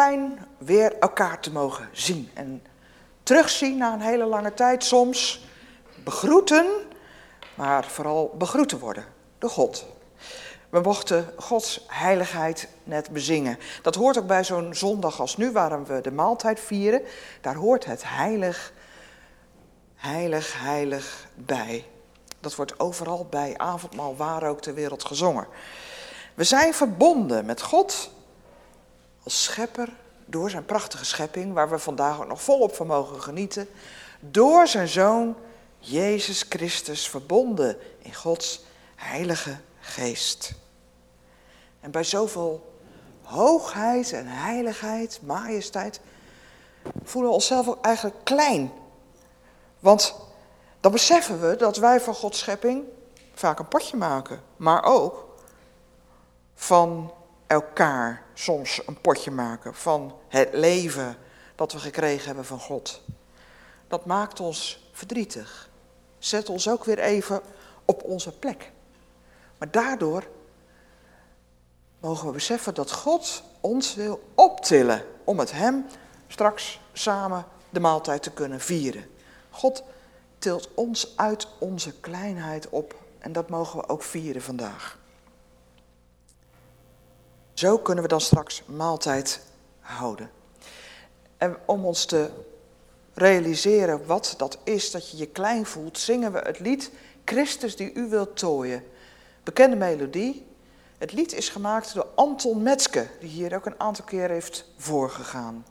fijn weer elkaar te mogen zien. En terugzien na een hele lange tijd. Soms begroeten, maar vooral begroeten worden door God. We mochten Gods heiligheid net bezingen. Dat hoort ook bij zo'n zondag als nu, waarom we de maaltijd vieren. Daar hoort het heilig, heilig, heilig bij. Dat wordt overal bij avondmaal waar ook ter wereld gezongen. We zijn verbonden met God schepper door zijn prachtige schepping, waar we vandaag ook nog volop van mogen genieten. Door zijn zoon Jezus Christus verbonden in Gods heilige geest. En bij zoveel hoogheid en heiligheid, majesteit, voelen we onszelf ook eigenlijk klein. Want dan beseffen we dat wij van Gods schepping vaak een potje maken, maar ook van elkaar soms een potje maken, van het leven dat we gekregen hebben van God. Dat maakt ons verdrietig. Zet ons ook weer even op onze plek. Maar daardoor mogen we beseffen dat God ons wil optillen om met Hem straks samen de maaltijd te kunnen vieren. God tilt ons uit onze kleinheid op en dat mogen we ook vieren vandaag. Zo kunnen we dan straks maaltijd houden. En om ons te realiseren wat dat is, dat je je klein voelt, zingen we het lied Christus die u wilt tooien. Bekende melodie. Het lied is gemaakt door Anton Metzke, die hier ook een aantal keer heeft voorgegaan.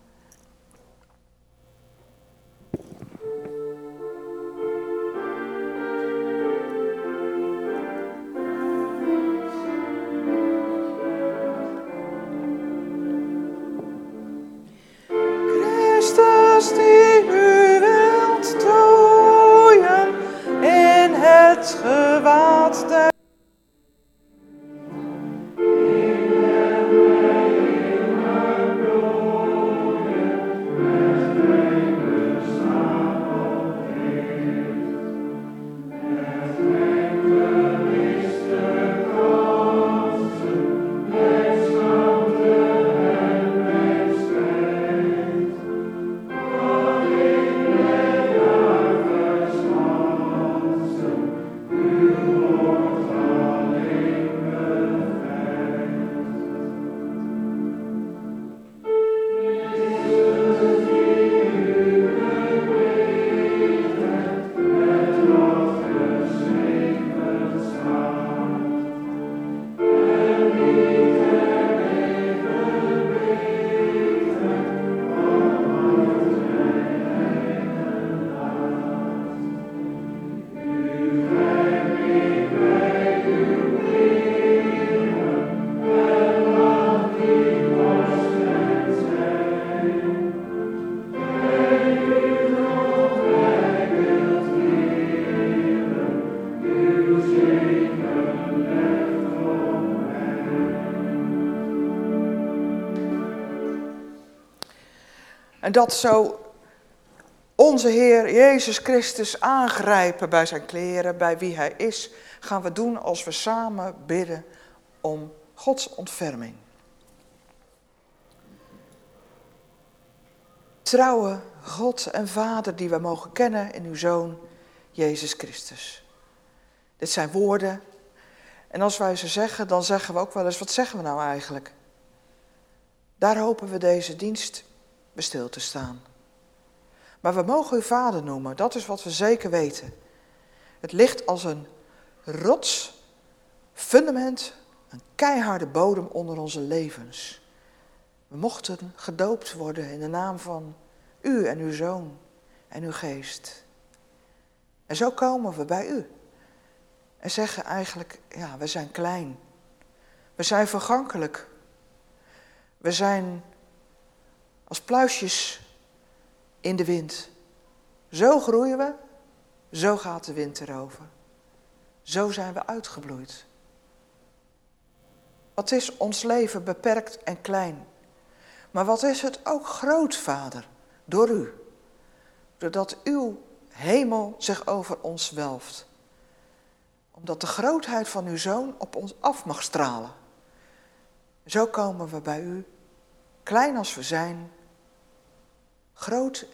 Christus die u wilt tooien in het gewaad der En dat zo onze Heer Jezus Christus aangrijpen bij zijn kleren, bij wie Hij is, gaan we doen als we samen bidden om Gods ontferming. Trouwe God en Vader die we mogen kennen in uw Zoon Jezus Christus. Dit zijn woorden. En als wij ze zeggen, dan zeggen we ook wel eens, wat zeggen we nou eigenlijk? Daar hopen we deze dienst stil te staan. Maar we mogen u vader noemen, dat is wat we zeker weten. Het ligt als een rots, fundament, een keiharde bodem onder onze levens. We mochten gedoopt worden in de naam van u en uw zoon en uw geest. En zo komen we bij u. En zeggen eigenlijk, ja, we zijn klein. We zijn vergankelijk. We zijn als pluisjes in de wind. Zo groeien we, zo gaat de wind erover. Zo zijn we uitgebloeid. Wat is ons leven beperkt en klein? Maar wat is het ook groot, Vader, door u? Doordat uw hemel zich over ons welft. Omdat de grootheid van uw zoon op ons af mag stralen. Zo komen we bij u klein als we zijn, groot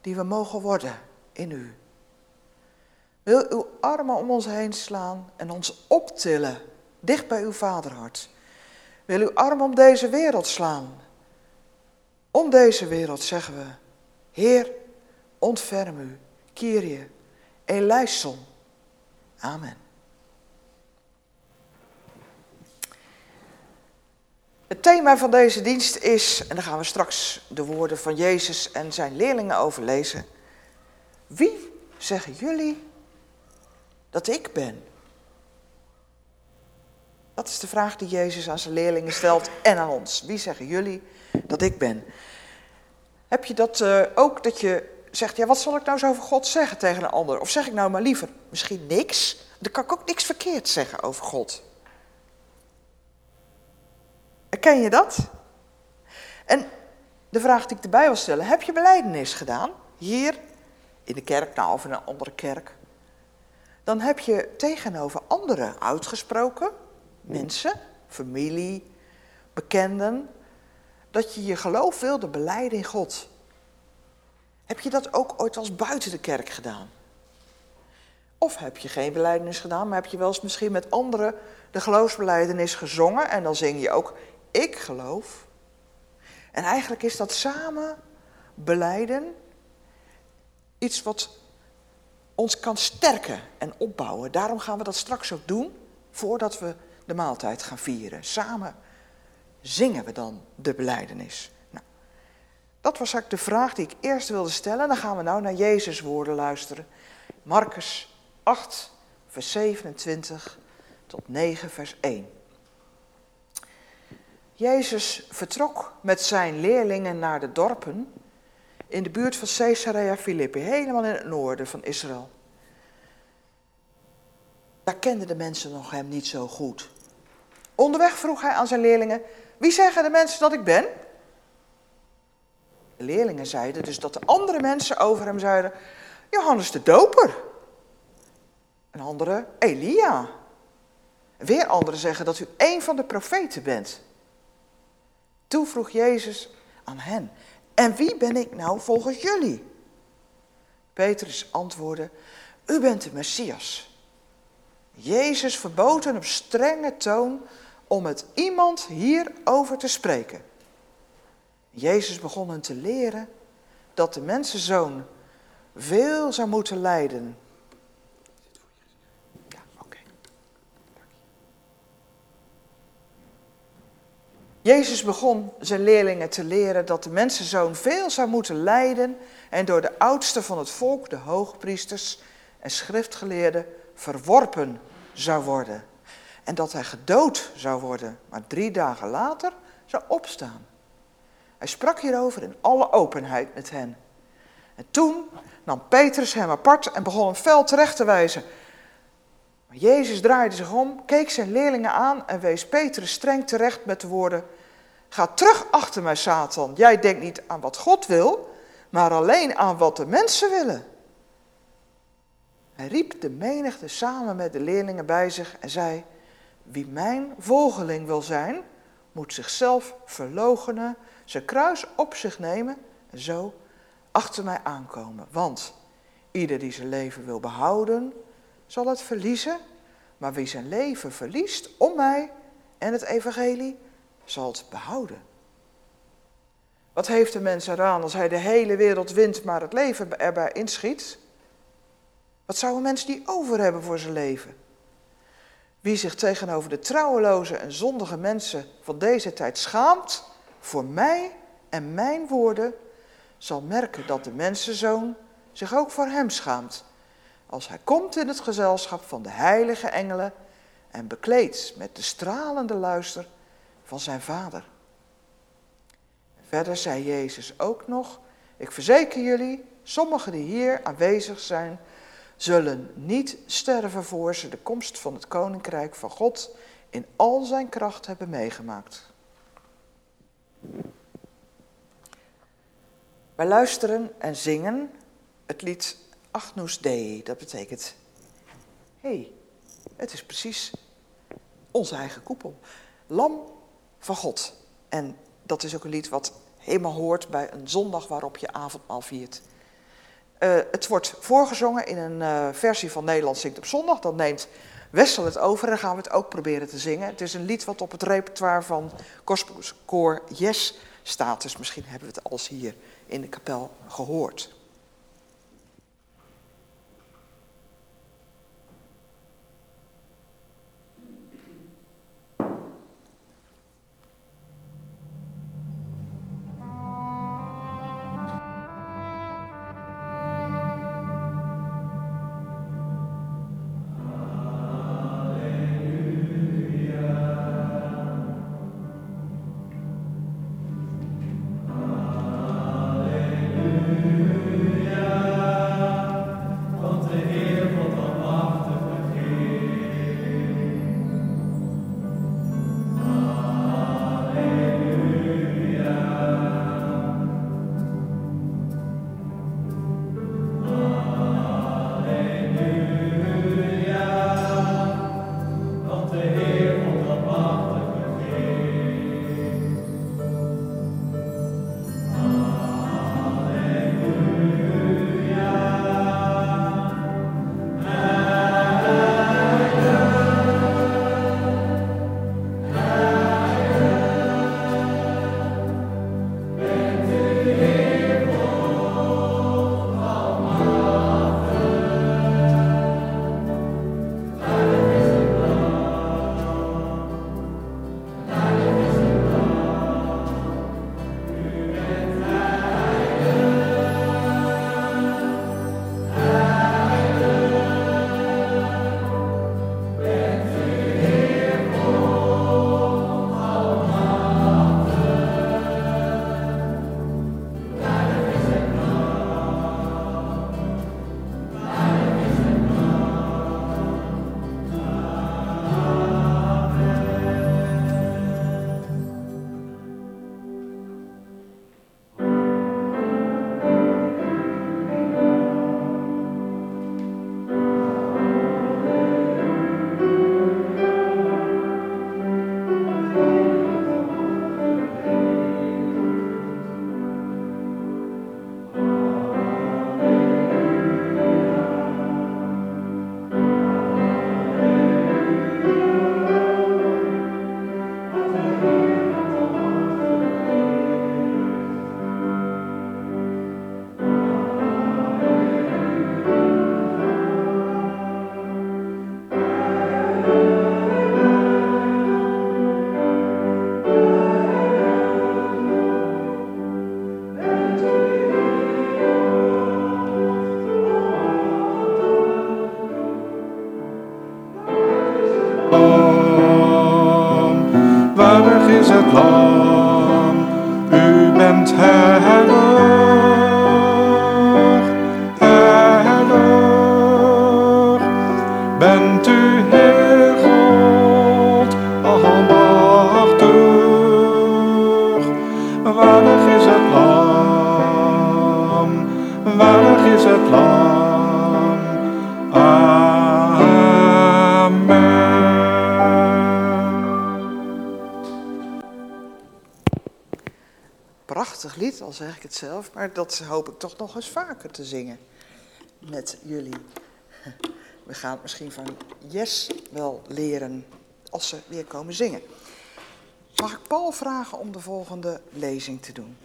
die we mogen worden in u. Wil uw armen om ons heen slaan en ons optillen, dicht bij uw vaderhart. Wil uw armen om deze wereld slaan. Om deze wereld zeggen we, Heer, ontferm u, Kyrie, eleison. Amen. Het thema van deze dienst is, en daar gaan we straks de woorden van Jezus en zijn leerlingen over lezen. Wie zeggen jullie dat ik ben? Dat is de vraag die Jezus aan zijn leerlingen stelt en aan ons. Wie zeggen jullie dat ik ben? Heb je dat uh, ook, dat je zegt, ja wat zal ik nou zo over God zeggen tegen een ander? Of zeg ik nou maar liever misschien niks? Dan kan ik ook niks verkeerd zeggen over God. Ken je dat? En de vraag die ik erbij wil stellen, heb je beleidenis gedaan? Hier, in de kerk, nou of in een andere kerk. Dan heb je tegenover anderen uitgesproken, mensen, familie, bekenden, dat je je geloof wilde beleiden in God. Heb je dat ook ooit als buiten de kerk gedaan? Of heb je geen beleidenis gedaan, maar heb je wel eens misschien met anderen de geloofsbeleidenis gezongen en dan zing je ook ik geloof. En eigenlijk is dat samen beleiden iets wat ons kan sterken en opbouwen. Daarom gaan we dat straks ook doen voordat we de maaltijd gaan vieren. Samen zingen we dan de beleidenis. Nou, dat was eigenlijk de vraag die ik eerst wilde stellen. Dan gaan we nou naar Jezus' woorden luisteren. Marcus 8, vers 27 tot 9, vers 1. Jezus vertrok met zijn leerlingen naar de dorpen in de buurt van Caesarea Philippi, helemaal in het noorden van Israël. Daar kenden de mensen nog hem niet zo goed. Onderweg vroeg hij aan zijn leerlingen: Wie zeggen de mensen dat ik ben? Leerlingen zeiden dus dat de andere mensen over hem zeiden: Johannes de Doper. En andere Elia. weer anderen zeggen dat u een van de profeten bent. Toen vroeg Jezus aan hen, en wie ben ik nou volgens jullie? Petrus antwoordde, u bent de Messias. Jezus verbood hen op strenge toon om met iemand hierover te spreken. Jezus begon hen te leren dat de mensenzoon veel zou moeten lijden Jezus begon zijn leerlingen te leren dat de mensenzoon veel zou moeten lijden en door de oudsten van het volk, de hoogpriesters en schriftgeleerden, verworpen zou worden. En dat hij gedood zou worden, maar drie dagen later zou opstaan. Hij sprak hierover in alle openheid met hen. En toen nam Petrus hem apart en begon hem fel terecht te wijzen. Maar Jezus draaide zich om, keek zijn leerlingen aan en wees Petrus streng terecht met de woorden: Ga terug achter mij, Satan. Jij denkt niet aan wat God wil, maar alleen aan wat de mensen willen. Hij riep de menigte samen met de leerlingen bij zich en zei: Wie mijn volgeling wil zijn, moet zichzelf verloochenen, zijn kruis op zich nemen en zo achter mij aankomen. Want ieder die zijn leven wil behouden, zal het verliezen. Maar wie zijn leven verliest om mij en het evangelie, zal het behouden. Wat heeft de mens eraan als hij de hele wereld wint, maar het leven erbij inschiet? Wat zou een mens die over hebben voor zijn leven? Wie zich tegenover de trouweloze en zondige mensen van deze tijd schaamt, voor mij en mijn woorden, zal merken dat de mensenzoon zich ook voor hem schaamt als hij komt in het gezelschap van de heilige engelen en bekleed met de stralende luister zijn vader. Verder zei Jezus ook nog, ik verzeker jullie, sommigen die hier aanwezig zijn, zullen niet sterven voor ze de komst van het koninkrijk van God in al zijn kracht hebben meegemaakt. Wij luisteren en zingen het lied Agnus Dei. Dat betekent, hé, hey, het is precies onze eigen koepel. Lam van God. En dat is ook een lied wat helemaal hoort bij een zondag waarop je avondmaal viert. Uh, het wordt voorgezongen in een uh, versie van Nederland zingt op zondag. Dan neemt Wessel het over en gaan we het ook proberen te zingen. Het is een lied wat op het repertoire van Koor Yes staat. Dus misschien hebben we het als hier in de kapel gehoord. Al zeg ik het zelf, maar dat hoop ik toch nog eens vaker te zingen met jullie. We gaan het misschien van Yes wel leren als ze weer komen zingen. Mag ik Paul vragen om de volgende lezing te doen?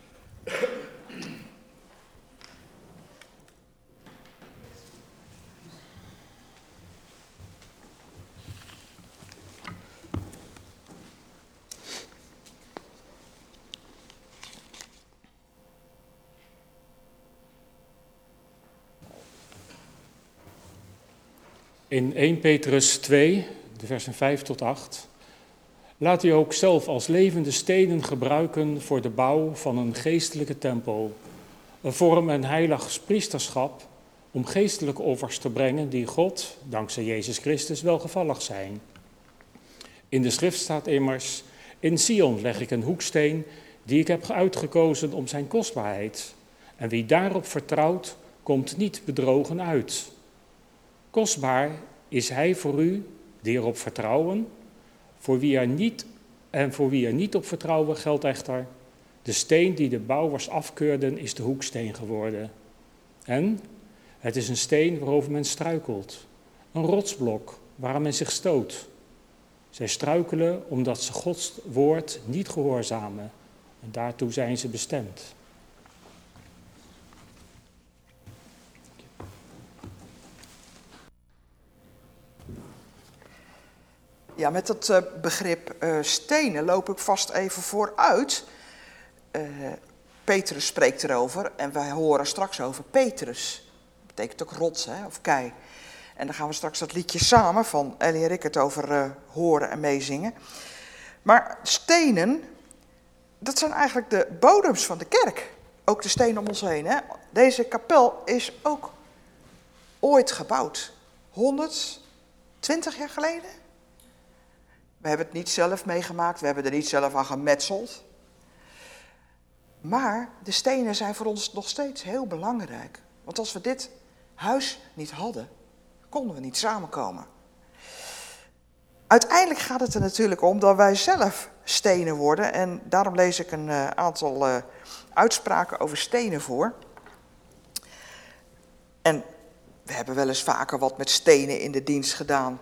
in 1 Petrus 2, de versen 5 tot 8. Laat u ook zelf als levende stenen gebruiken voor de bouw van een geestelijke tempel, een vorm en heilig priesterschap om geestelijke offers te brengen die God, dankzij Jezus Christus, welgevallig zijn. In de schrift staat immers, in Sion leg ik een hoeksteen die ik heb uitgekozen om zijn kostbaarheid. En wie daarop vertrouwt, komt niet bedrogen uit. Kostbaar is Hij voor u die erop vertrouwen. Voor wie er niet, en voor wie er niet op vertrouwen geldt echter, De steen die de bouwers afkeurden is de hoeksteen geworden. En het is een steen waarover men struikelt. Een rotsblok waar men zich stoot. Zij struikelen omdat ze Gods woord niet gehoorzamen. En daartoe zijn ze bestemd. Ja, met dat uh, begrip uh, stenen loop ik vast even vooruit. Uh, Petrus spreekt erover en wij horen straks over Petrus. Dat betekent ook rots hè, of kei. En dan gaan we straks dat liedje samen van Ellie en Rickert over horen en meezingen. Maar stenen, dat zijn eigenlijk de bodems van de kerk. Ook de stenen om ons heen. Hè? Deze kapel is ook ooit gebouwd. 120 jaar geleden? We hebben het niet zelf meegemaakt, we hebben er niet zelf aan gemetseld. Maar de stenen zijn voor ons nog steeds heel belangrijk. Want als we dit huis niet hadden, konden we niet samenkomen. Uiteindelijk gaat het er natuurlijk om dat wij zelf stenen worden. En daarom lees ik een uh, aantal uh, uitspraken over stenen voor. En we hebben wel eens vaker wat met stenen in de dienst gedaan.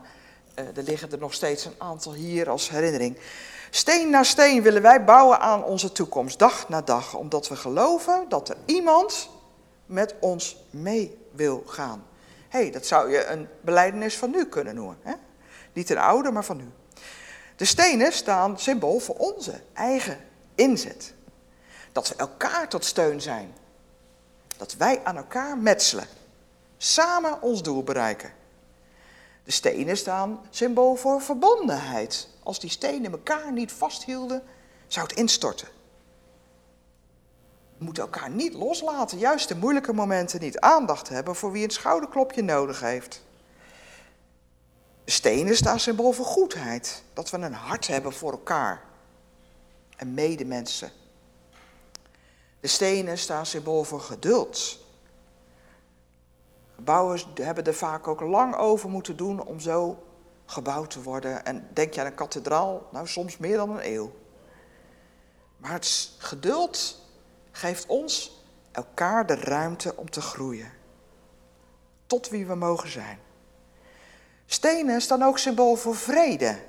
Uh, er liggen er nog steeds een aantal hier als herinnering. Steen na steen willen wij bouwen aan onze toekomst, dag na dag, omdat we geloven dat er iemand met ons mee wil gaan. Hé, hey, dat zou je een beleidenis van nu kunnen noemen. Hè? Niet een oude, maar van nu. De stenen staan symbool voor onze eigen inzet. Dat we elkaar tot steun zijn. Dat wij aan elkaar metselen. Samen ons doel bereiken. De stenen staan symbool voor verbondenheid. Als die stenen elkaar niet vasthielden, zou het instorten. We moeten elkaar niet loslaten, juist in moeilijke momenten niet aandacht hebben voor wie een schouderklopje nodig heeft. De stenen staan symbool voor goedheid, dat we een hart hebben voor elkaar en medemensen. De stenen staan symbool voor geduld, Bouwers hebben er vaak ook lang over moeten doen om zo gebouwd te worden. En denk je aan een kathedraal, nou soms meer dan een eeuw. Maar het geduld geeft ons elkaar de ruimte om te groeien. Tot wie we mogen zijn. Stenen staan ook symbool voor vrede.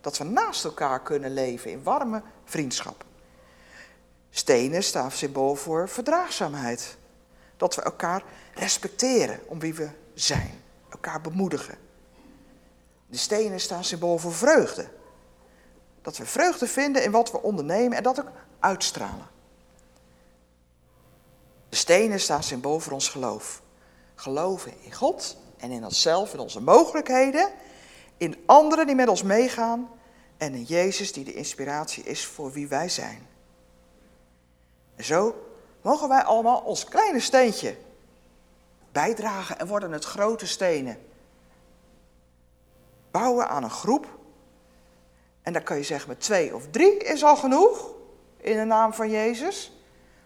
Dat we naast elkaar kunnen leven in warme vriendschap. Stenen staan symbool voor verdraagzaamheid. Dat we elkaar respecteren om wie we zijn. Elkaar bemoedigen. De stenen staan symbool voor vreugde. Dat we vreugde vinden in wat we ondernemen en dat ook uitstralen. De stenen staan symbool voor ons geloof. Geloven in God en in onszelf, in onze mogelijkheden, in anderen die met ons meegaan en in Jezus die de inspiratie is voor wie wij zijn. En zo mogen wij allemaal ons kleine steentje bijdragen en worden het grote stenen. Bouwen aan een groep. En dan kan je zeggen met twee of drie is al genoeg in de naam van Jezus.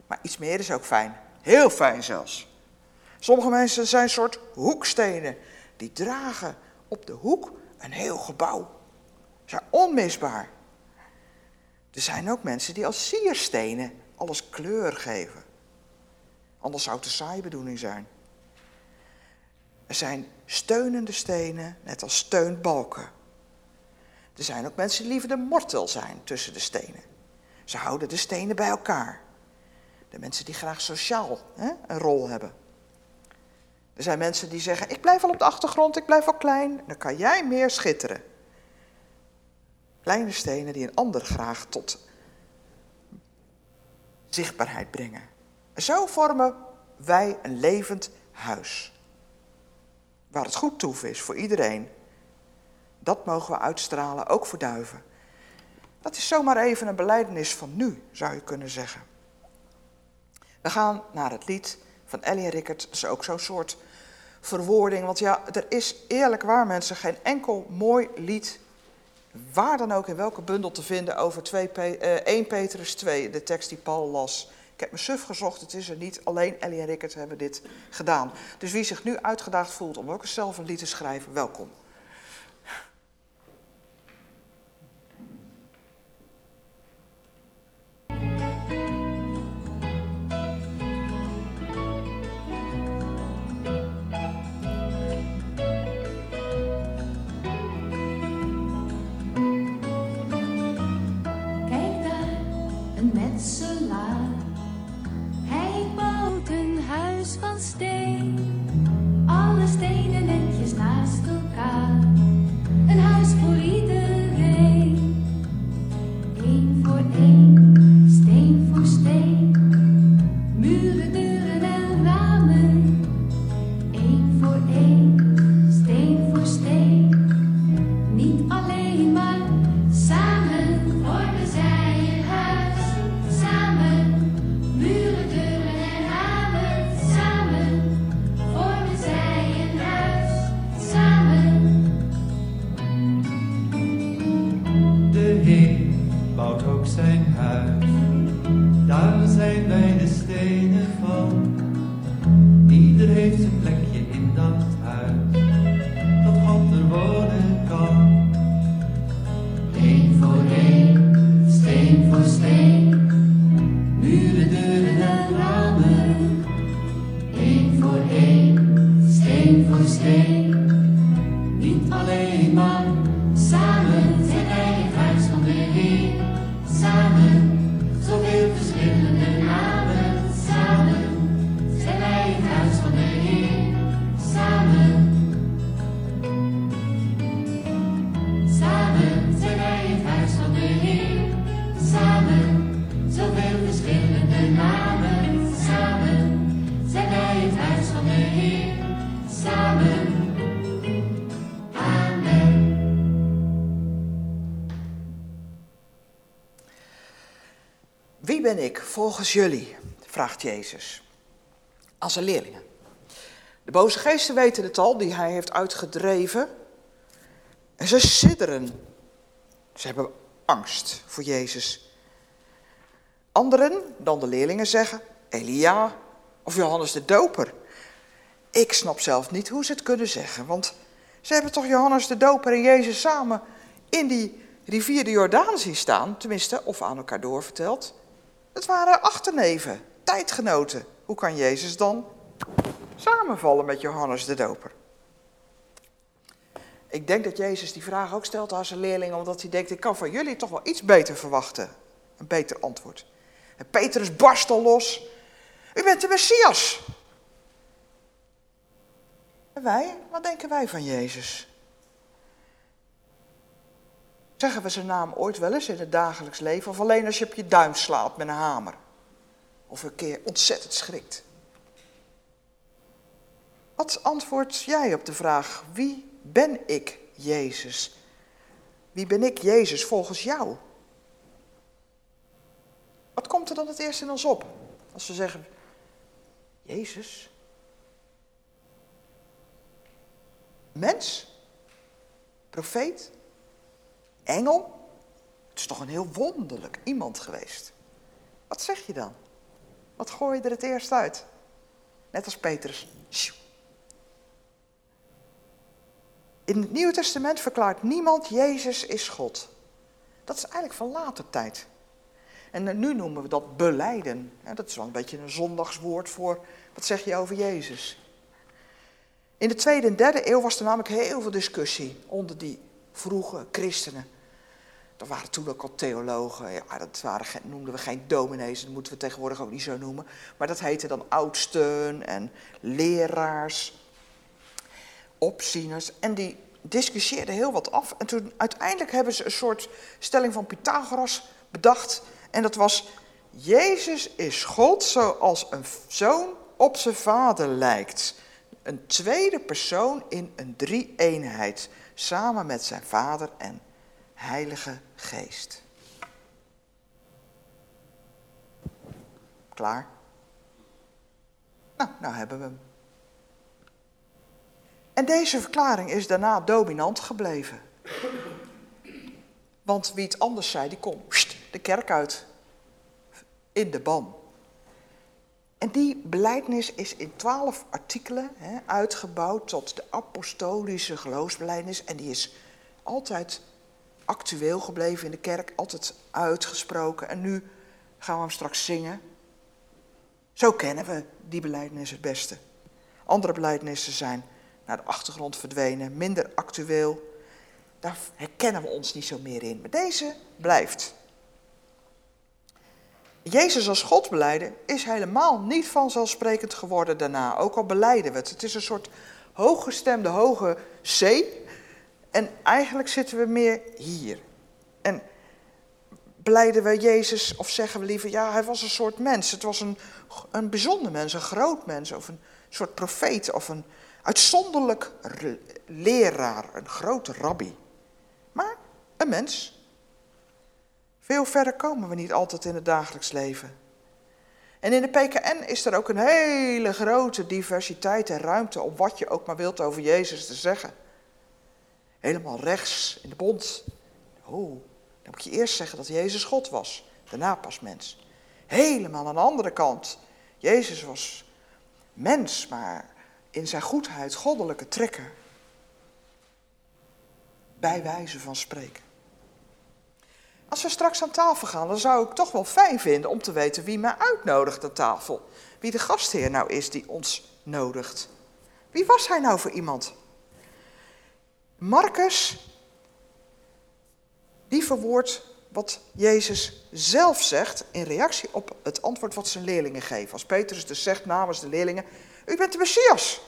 Maar iets meer is ook fijn. Heel fijn zelfs. Sommige mensen zijn een soort hoekstenen. Die dragen op de hoek een heel gebouw. Ze zijn onmisbaar. Er zijn ook mensen die als sierstenen alles kleur geven. Anders zou het een saaie bedoeling zijn. Er zijn steunende stenen, net als steunbalken. Er zijn ook mensen die liever de mortel zijn tussen de stenen. Ze houden de stenen bij elkaar. De mensen die graag sociaal hè, een rol hebben. Er zijn mensen die zeggen: Ik blijf al op de achtergrond, ik blijf al klein. Dan kan jij meer schitteren. Kleine stenen die een ander graag tot zichtbaarheid brengen. Zo vormen wij een levend huis. Waar het goed toe is voor iedereen. Dat mogen we uitstralen, ook voor duiven. Dat is zomaar even een beleidenis van nu, zou je kunnen zeggen. We gaan naar het lied van Ellie Rickert. Dat is ook zo'n soort verwoording. Want ja, er is eerlijk waar mensen geen enkel mooi lied, waar dan ook in welke bundel te vinden, over 2, 1 eh, Petrus 2, de tekst die Paul las. Ik heb mijn suf gezocht, het is er niet. Alleen Ellie en Rickert hebben dit gedaan. Dus wie zich nu uitgedaagd voelt om ook eens zelf een lied te schrijven, welkom. Volgens jullie? vraagt Jezus. Als een leerlingen. De boze geesten weten het al, die hij heeft uitgedreven. En ze sidderen. Ze hebben angst voor Jezus. Anderen, dan de leerlingen, zeggen Elia of Johannes de Doper. Ik snap zelf niet hoe ze het kunnen zeggen, want ze hebben toch Johannes de Doper en Jezus samen in die rivier de Jordaan zien staan, tenminste, of aan elkaar doorverteld. Het waren achterneven, tijdgenoten. Hoe kan Jezus dan samenvallen met Johannes de Doper? Ik denk dat Jezus die vraag ook stelt aan zijn leerlingen, omdat hij denkt, ik kan van jullie toch wel iets beter verwachten. Een beter antwoord. En Petrus barst al los. U bent de Messias. En wij, wat denken wij van Jezus? Zeggen we zijn naam ooit wel eens in het dagelijks leven, of alleen als je op je duim slaat met een hamer? Of een keer ontzettend schrikt? Wat antwoord jij op de vraag, wie ben ik Jezus? Wie ben ik Jezus volgens jou? Wat komt er dan het eerst in ons op als we zeggen, Jezus? Mens? Profeet? Engel? Het is toch een heel wonderlijk iemand geweest. Wat zeg je dan? Wat gooi je er het eerst uit? Net als Petrus. In het Nieuwe Testament verklaart niemand Jezus is God. Dat is eigenlijk van later tijd. En nu noemen we dat beleiden. Dat is wel een beetje een zondagswoord voor wat zeg je over Jezus. In de tweede en derde eeuw was er namelijk heel veel discussie onder die vroege christenen. Er waren toen ook al theologen, ja, dat waren, noemden we geen dominees, dat moeten we tegenwoordig ook niet zo noemen. Maar dat heette dan oudsten en leraars, opzieners. En die discussieerden heel wat af. En toen uiteindelijk hebben ze een soort stelling van Pythagoras bedacht. En dat was, Jezus is God zoals een zoon op zijn vader lijkt. Een tweede persoon in een drie-eenheid, samen met zijn vader en heilige geest. Klaar? Nou, nou hebben we hem. En deze verklaring is daarna dominant gebleven. Want wie het anders zei, die kon de kerk uit. In de ban. En die beleidnis is in twaalf artikelen hè, uitgebouwd tot de apostolische geloofsbeleidnis. En die is altijd actueel gebleven in de kerk, altijd uitgesproken. En nu gaan we hem straks zingen. Zo kennen we die beleidnis het beste. Andere beleidnissen zijn naar de achtergrond verdwenen, minder actueel. Daar herkennen we ons niet zo meer in. Maar deze blijft. Jezus als God beleiden is helemaal niet vanzelfsprekend geworden daarna. Ook al beleiden we het. Het is een soort hooggestemde hoge C. En eigenlijk zitten we meer hier. En beleiden we Jezus, of zeggen we liever, ja, hij was een soort mens. Het was een, een bijzonder mens, een groot mens, of een soort profeet, of een uitzonderlijk leraar, een grote rabbi. Maar een mens. Veel verder komen we niet altijd in het dagelijks leven. En in de PKN is er ook een hele grote diversiteit en ruimte om wat je ook maar wilt over Jezus te zeggen. Helemaal rechts in de bond. Oh, dan moet je eerst zeggen dat Jezus God was, daarna pas mens. Helemaal aan de andere kant. Jezus was mens, maar in zijn goedheid goddelijke trekken. Bij wijze van spreken. Als we straks aan tafel gaan, dan zou ik toch wel fijn vinden om te weten wie mij uitnodigt aan tafel. Wie de gastheer nou is die ons nodigt. Wie was hij nou voor iemand? Marcus, die verwoordt wat Jezus zelf zegt in reactie op het antwoord wat zijn leerlingen geven. Als Petrus dus zegt namens de leerlingen, u bent de Messias.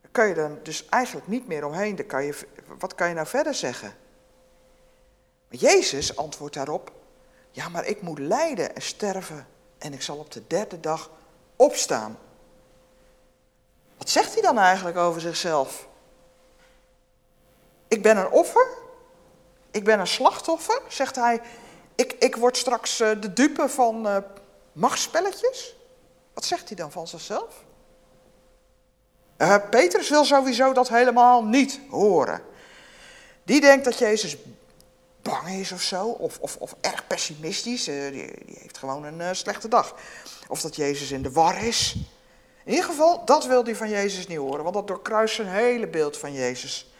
Dan kan je dan dus eigenlijk niet meer omheen. Dan kan je, wat kan je nou verder zeggen? Maar Jezus antwoordt daarop, ja maar ik moet lijden en sterven en ik zal op de derde dag opstaan. Wat zegt hij dan eigenlijk over zichzelf? Ik ben een offer? Ik ben een slachtoffer? Zegt hij, ik, ik word straks eh, de dupe van uh, machtspelletjes? Wat zegt hij dan van zichzelf? Uh, Petrus wil sowieso dat helemaal niet horen. Die denkt dat Jezus bang is of zo, of, of, of erg pessimistisch, die, die, heeft gewoon een slechte dag. Of dat Jezus in de war is. In ieder geval, dat wil hij van Jezus niet horen, want dat doorkruist zijn hele beeld van Jezus.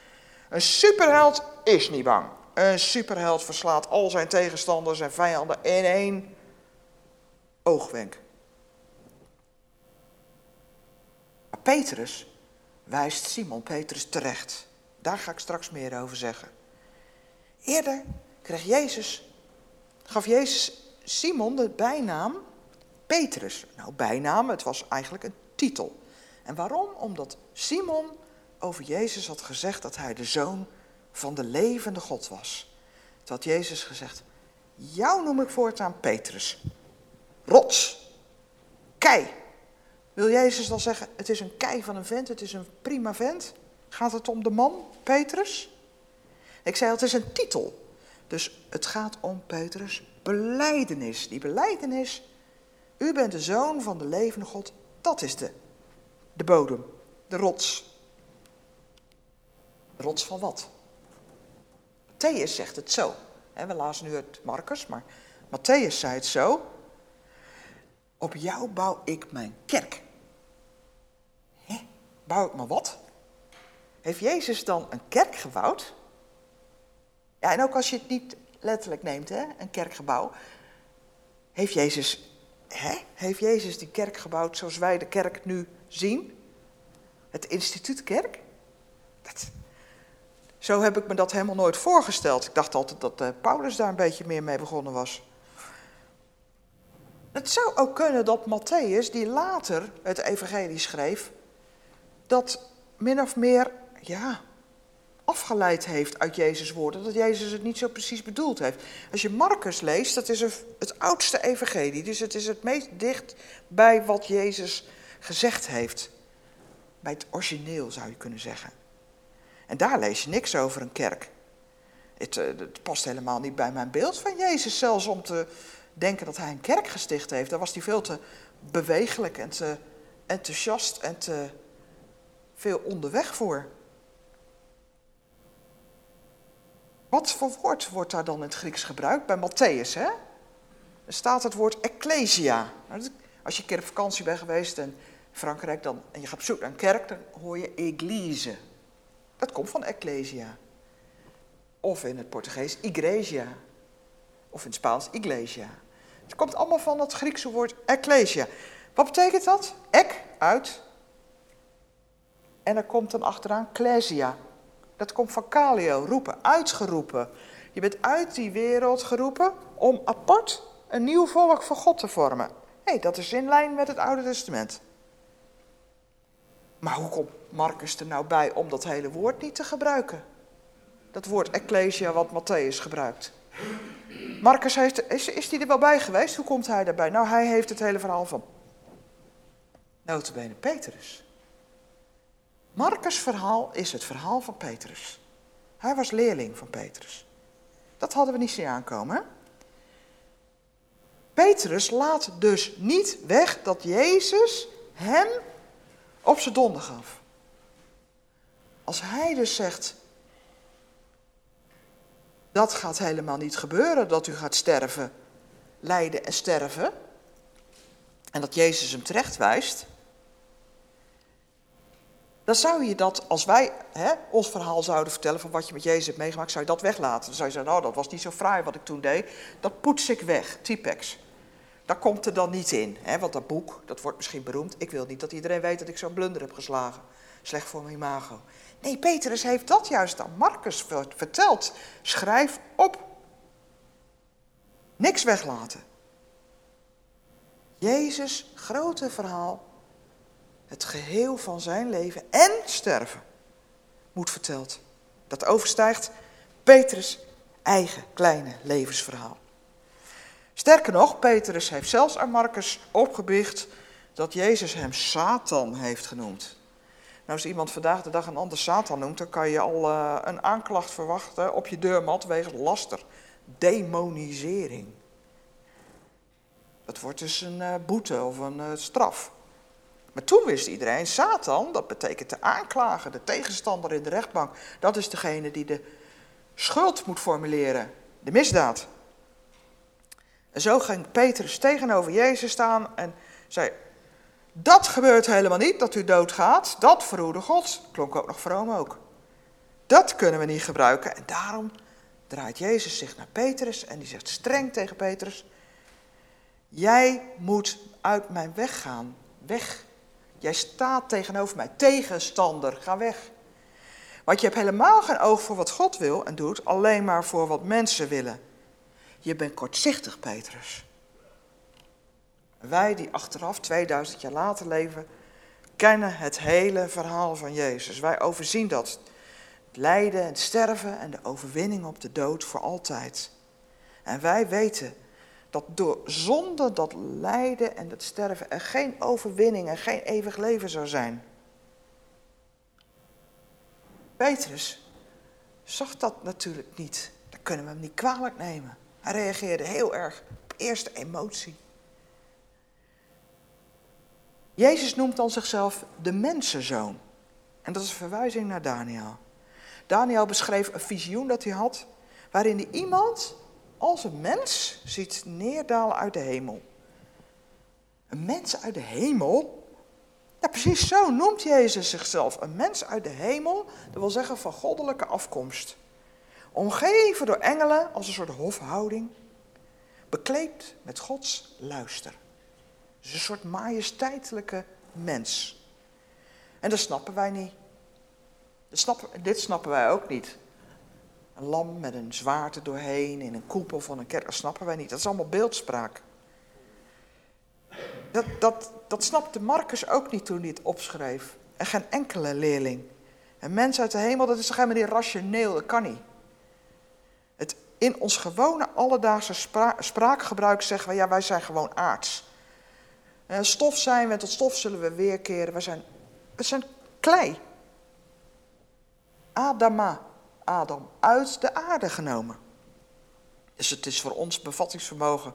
Een superheld is niet bang. Een superheld verslaat al zijn tegenstanders en vijanden in één oogwenk. Maar Petrus wijst Simon Petrus terecht. Daar ga ik straks meer over zeggen. Eerder kreeg Jezus, gaf Jezus Simon de bijnaam Petrus. Nou, bijnaam, het was eigenlijk een titel. En waarom? Omdat Simon over Jezus had gezegd dat hij de zoon van de levende God was. Toen had Jezus gezegd, jou noem ik voortaan Petrus. Rots, kei. Wil Jezus dan zeggen, het is een kei van een vent, het is een prima vent? Gaat het om de man, Petrus? Ik zei, het is een titel. Dus het gaat om Petrus' beleidenis. Die beleidenis, u bent de zoon van de levende God, dat is de, de bodem, de rots. Rots van wat? Matthäus zegt het zo. We lazen nu het Marcus, maar Matthäus zei het zo. Op jou bouw ik mijn kerk. Hè? Bouw ik maar wat? Heeft Jezus dan een kerk gebouwd? Ja, en ook als je het niet letterlijk neemt, hè, een kerkgebouw. Heeft Jezus, hè, heeft Jezus die kerk gebouwd zoals wij de kerk nu zien? Het instituut kerk? Dat, zo heb ik me dat helemaal nooit voorgesteld. Ik dacht altijd dat uh, Paulus daar een beetje meer mee begonnen was. Het zou ook kunnen dat Matthäus, die later het evangelie schreef, dat min of meer, ja, afgeleid heeft uit Jezus' woorden, dat Jezus het niet zo precies bedoeld heeft. Als je Marcus leest, dat is het oudste evangelie, dus het is het meest dicht bij wat Jezus gezegd heeft. Bij het origineel zou je kunnen zeggen. En daar lees je niks over een kerk. Het, eh, het, past helemaal niet bij mijn beeld van Jezus, zelfs om te denken dat hij een kerk gesticht heeft. Daar was hij veel te bewegelijk en te enthousiast en te veel onderweg voor. Wat voor woord wordt daar dan in het Grieks gebruikt? Bij Matthäus, hè? Er staat het woord ecclesia. Nou, als je een keer op vakantie bent geweest in Frankrijk dan, en je gaat op zoek naar een kerk, dan hoor je eglise. Dat komt van ecclesia. Of in het Portugees igreja. Of in het Spaans iglesia. Het komt allemaal van het Griekse woord ecclesia. Wat betekent dat? Ek, uit. En er komt dan achteraan klesia, dat komt van kalio, roepen, uitgeroepen. Je bent uit die wereld geroepen om apart een nieuw volk voor God te vormen. Hé, hey, dat is in lijn met het Oude Testament. Maar hoe komt Marcus er nou bij om dat hele woord niet te gebruiken? Dat woord ecclesia wat Matthäus gebruikt. Marcus heeft, is, is die er wel bij geweest? Hoe komt hij daarbij? Nou, hij heeft het hele verhaal van notabene Petrus. Marcus' verhaal is het verhaal van Petrus. Hij was leerling van Petrus. Dat hadden we niet zien aankomen. Petrus laat dus niet weg dat Jezus hem op zijn donder gaf. Als hij dus zegt, dat gaat helemaal niet gebeuren, dat u gaat sterven, lijden en sterven, en dat Jezus hem terecht wijst, dan zou je dat, als wij hè, ons verhaal zouden vertellen van wat je met Jezus hebt meegemaakt, zou je dat weglaten. Dan zou je zeggen, nou dat was niet zo fraai wat ik toen deed, dat poets ik weg, typex. Dat komt er dan niet in, hè, want dat boek, dat wordt misschien beroemd. Ik wil niet dat iedereen weet dat ik zo'n blunder heb geslagen. Slecht voor mijn imago. Nee, Petrus heeft dat juist aan Marcus verteld. Schrijf op. Niks weglaten. Jezus' grote verhaal, het geheel van zijn leven en sterven, moet verteld. Dat overstijgt Petrus' eigen kleine levensverhaal. Sterker nog, Petrus heeft zelfs aan Marcus opgebiecht dat Jezus hem Satan heeft genoemd. Nou, als iemand vandaag de dag een ander Satan noemt, dan kan je al uh, een aanklacht verwachten op je deurmat wegens laster. Demonisering. Dat wordt dus een uh, boete of een uh, straf. Maar toen wist iedereen, Satan, dat betekent de aanklager, de tegenstander in de rechtbank. Dat is degene die de schuld moet formuleren, de misdaad. En zo ging Petrus tegenover Jezus staan en zei, dat gebeurt helemaal niet, dat u doodgaat. Dat verhoede God. Klonk ook nog vroom ook. Dat kunnen we niet gebruiken. En daarom draait Jezus zich naar Petrus en die zegt streng tegen Petrus: Jij moet uit mijn weg gaan. Weg. Jij staat tegenover mij. Tegenstander, ga weg. Want je hebt helemaal geen oog voor wat God wil en doet, alleen maar voor wat mensen willen. Je bent kortzichtig, Petrus. Wij die achteraf, 2000 jaar later leven, kennen het hele verhaal van Jezus. Wij overzien dat. Het lijden, het sterven en de overwinning op de dood voor altijd. En wij weten dat door zonder dat lijden en dat sterven er geen overwinning en geen eeuwig leven zou zijn. Petrus zag dat natuurlijk niet. Dat kunnen we hem niet kwalijk nemen. Hij reageerde heel erg op eerste emotie. Jezus noemt dan zichzelf de mensenzoon. En dat is een verwijzing naar Daniel. Daniel beschreef een visioen dat hij had, waarin hij iemand als een mens ziet neerdalen uit de hemel. Een mens uit de hemel? Ja, precies zo noemt Jezus zichzelf. Een mens uit de hemel, dat wil zeggen van goddelijke afkomst. Omgeven door engelen als een soort hofhouding. Bekleed met Gods luister. Dus een soort majesteitelijke mens. En dat snappen wij niet. Dat snappen, dit snappen wij ook niet. Een lam met een zwaarte doorheen in een koepel van een kerk, dat snappen wij niet. Dat is allemaal beeldspraak. Dat, dat, dat snapte Marcus ook niet toen hij het opschreef. En geen enkele leerling. Een mens uit de hemel, dat is toch helemaal niet rationeel, dat kan niet. Het, in ons gewone alledaagse spra spraakgebruik zeggen we, ja, wij zijn gewoon aards. Uh, stof zijn we, tot stof zullen we weerkeren. We zijn, we zijn klei. Adama, Adam, uit de aarde genomen. Dus het is voor ons bevattingsvermogen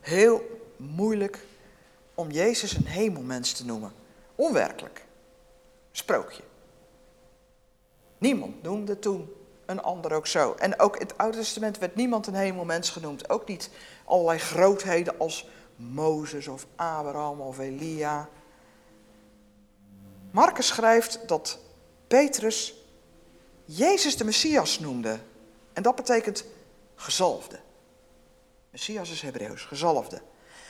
heel moeilijk om Jezus een hemelmens te noemen. Onwerkelijk. Sprookje. Niemand noemde toen een ander ook zo. En ook in het Oude Testament werd niemand een hemelmens genoemd. Ook niet allerlei grootheden als Mozes of Abraham of Elia. Marcus schrijft dat Petrus Jezus de Messias noemde. En dat betekent gezalfde. Messias is Hebreeuws, gezalfde.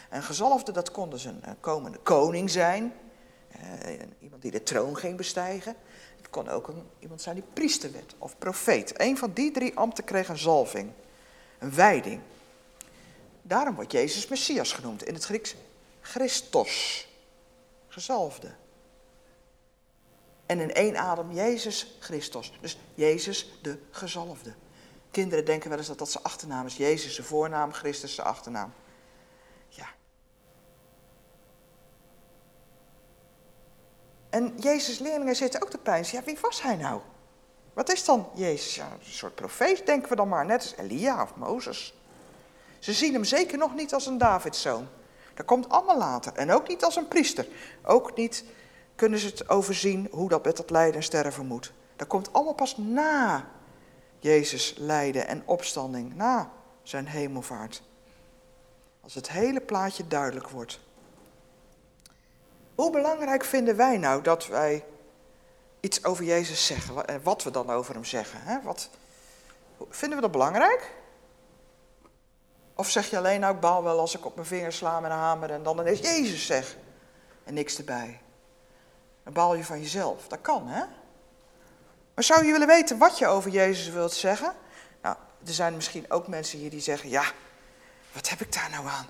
En gezalfde, dat kon dus een komende koning zijn. Eh, iemand die de troon ging bestijgen. Het kon ook een, iemand zijn die priester werd of profeet. Een van die drie ambten kreeg een zalving, een wijding. Daarom wordt Jezus Messias genoemd. In het Grieks Christos, gezalfde. En in één adem Jezus Christus. Dus Jezus de gezalfde. Kinderen denken wel eens dat dat zijn achternaam is. Jezus zijn voornaam, Christus zijn achternaam. Ja. En Jezus' leerlingen zitten ook te pijnsen. Ja, wie was hij nou? Wat is dan Jezus? Ja, een soort profeet denken we dan maar, net als Elia of Mozes. Ze zien hem zeker nog niet als een Davidszoon. Dat komt allemaal later. En ook niet als een priester. Ook niet kunnen ze het overzien hoe dat met dat lijden en sterven moet. Dat komt allemaal pas na Jezus lijden en opstanding, na zijn hemelvaart. Als het hele plaatje duidelijk wordt. Hoe belangrijk vinden wij nou dat wij iets over Jezus zeggen en wat we dan over hem zeggen? Hè? Wat, vinden we dat belangrijk? Of zeg je alleen, nou ik baal wel als ik op mijn vingers sla met een hamer en dan ineens Jezus zeg en niks erbij. Dan baal je van jezelf. Dat kan, hè? Maar zou je willen weten wat je over Jezus wilt zeggen? Nou, er zijn misschien ook mensen hier die zeggen, ja, wat heb ik daar nou aan?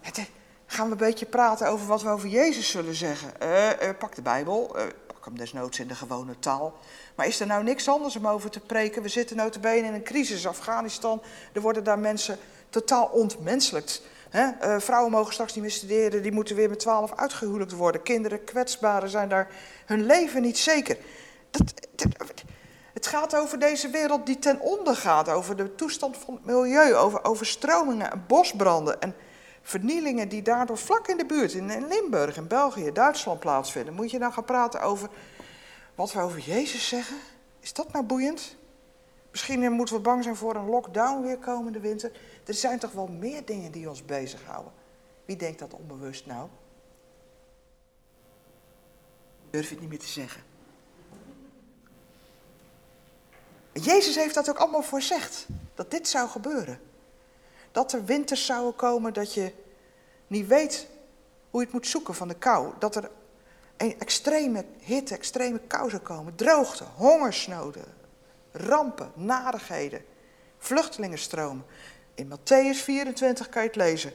Het, gaan we een beetje praten over wat we over Jezus zullen zeggen? Uh, pak de Bijbel, uh, pak hem desnoods in de gewone taal. Maar is er nou niks anders om over te preken? We zitten notabene in een crisis, Afghanistan. Er worden daar mensen totaal ontmenselijkt. Uh, vrouwen mogen straks niet meer studeren, die moeten weer met twaalf uitgehuwelijkt worden. Kinderen, kwetsbaren zijn daar hun leven niet zeker. Dat, het gaat over deze wereld die ten onder gaat, over de toestand van het milieu, over overstromingen en bosbranden en vernielingen die daardoor vlak in de buurt, in Limburg, in België, Duitsland plaatsvinden. Moet je dan gaan praten over wat we over Jezus zeggen? Is dat nou boeiend? Misschien moeten we bang zijn voor een lockdown weer komende winter. Er zijn toch wel meer dingen die ons bezighouden. Wie denkt dat onbewust nou? Durf je het niet meer te zeggen. Jezus heeft dat ook allemaal voorzegd. Dat dit zou gebeuren. Dat er winters zouden komen dat je niet weet hoe je het moet zoeken van de kou. Dat er extreme hitte, extreme kou zou komen. Droogte, hongersnoden, rampen, nadigheden, vluchtelingenstromen. In Matthäus 24 kan je het lezen.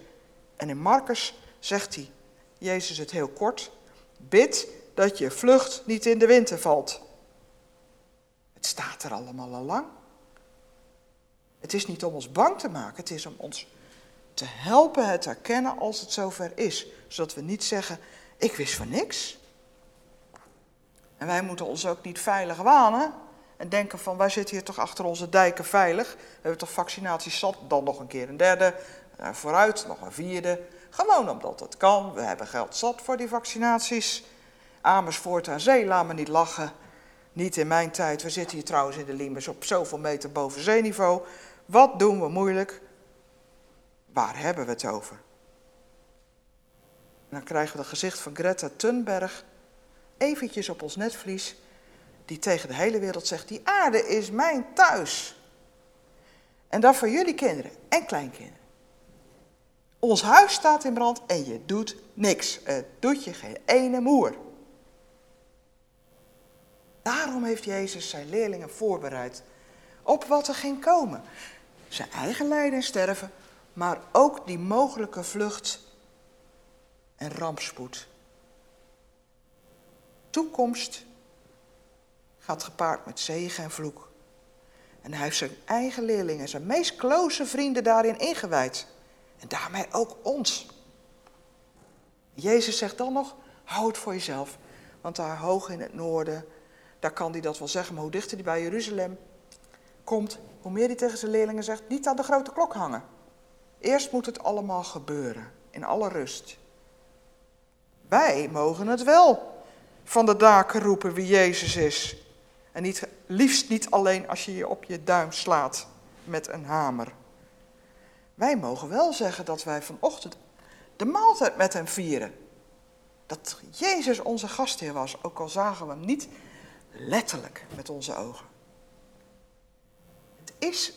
En in Marcus zegt hij, Jezus het heel kort, bid dat je vlucht niet in de winter valt. Het staat er allemaal al lang. Het is niet om ons bang te maken, het is om ons te helpen het herkennen als het zover is. Zodat we niet zeggen, ik wist van niks. En wij moeten ons ook niet veilig wanen. En denken van, wij zitten hier toch achter onze dijken veilig. We hebben toch vaccinaties zat, dan nog een keer een derde. Eh, vooruit, nog een vierde. Gewoon omdat het kan. We hebben geld zat voor die vaccinaties. Amersfoort aan zee, laat me niet lachen. Niet in mijn tijd. We zitten hier trouwens in de Limbus op zoveel meter boven zeeniveau. Wat doen we moeilijk? Waar hebben we het over? Dan krijgen we het gezicht van Greta Thunberg eventjes op ons netvlies die tegen de hele wereld zegt, die aarde is mijn thuis. En dat voor jullie kinderen en kleinkinderen. Ons huis staat in brand en je doet niks. Het doet je geen ene moer. Daarom heeft Jezus zijn leerlingen voorbereid op wat er ging komen. Zijn eigen lijden en sterven, maar ook die mogelijke vlucht en rampspoed. Toekomst gaat gepaard met zegen en vloek. En hij heeft zijn eigen leerlingen, zijn meest close vrienden daarin ingewijd. En daarmee ook ons. Jezus zegt dan nog, hou het voor jezelf. Want daar hoog in het noorden, daar kan hij dat wel zeggen. Maar hoe dichter hij bij Jeruzalem komt, hoe meer hij tegen zijn leerlingen zegt, niet aan de grote klok hangen. Eerst moet het allemaal gebeuren, in alle rust. Wij mogen het wel van de daken roepen wie Jezus is. En niet, liefst niet alleen als je je op je duim slaat met een hamer. Wij mogen wel zeggen dat wij vanochtend de maaltijd met hem vieren. Dat Jezus onze gastheer was, ook al zagen we hem niet letterlijk met onze ogen. Het is,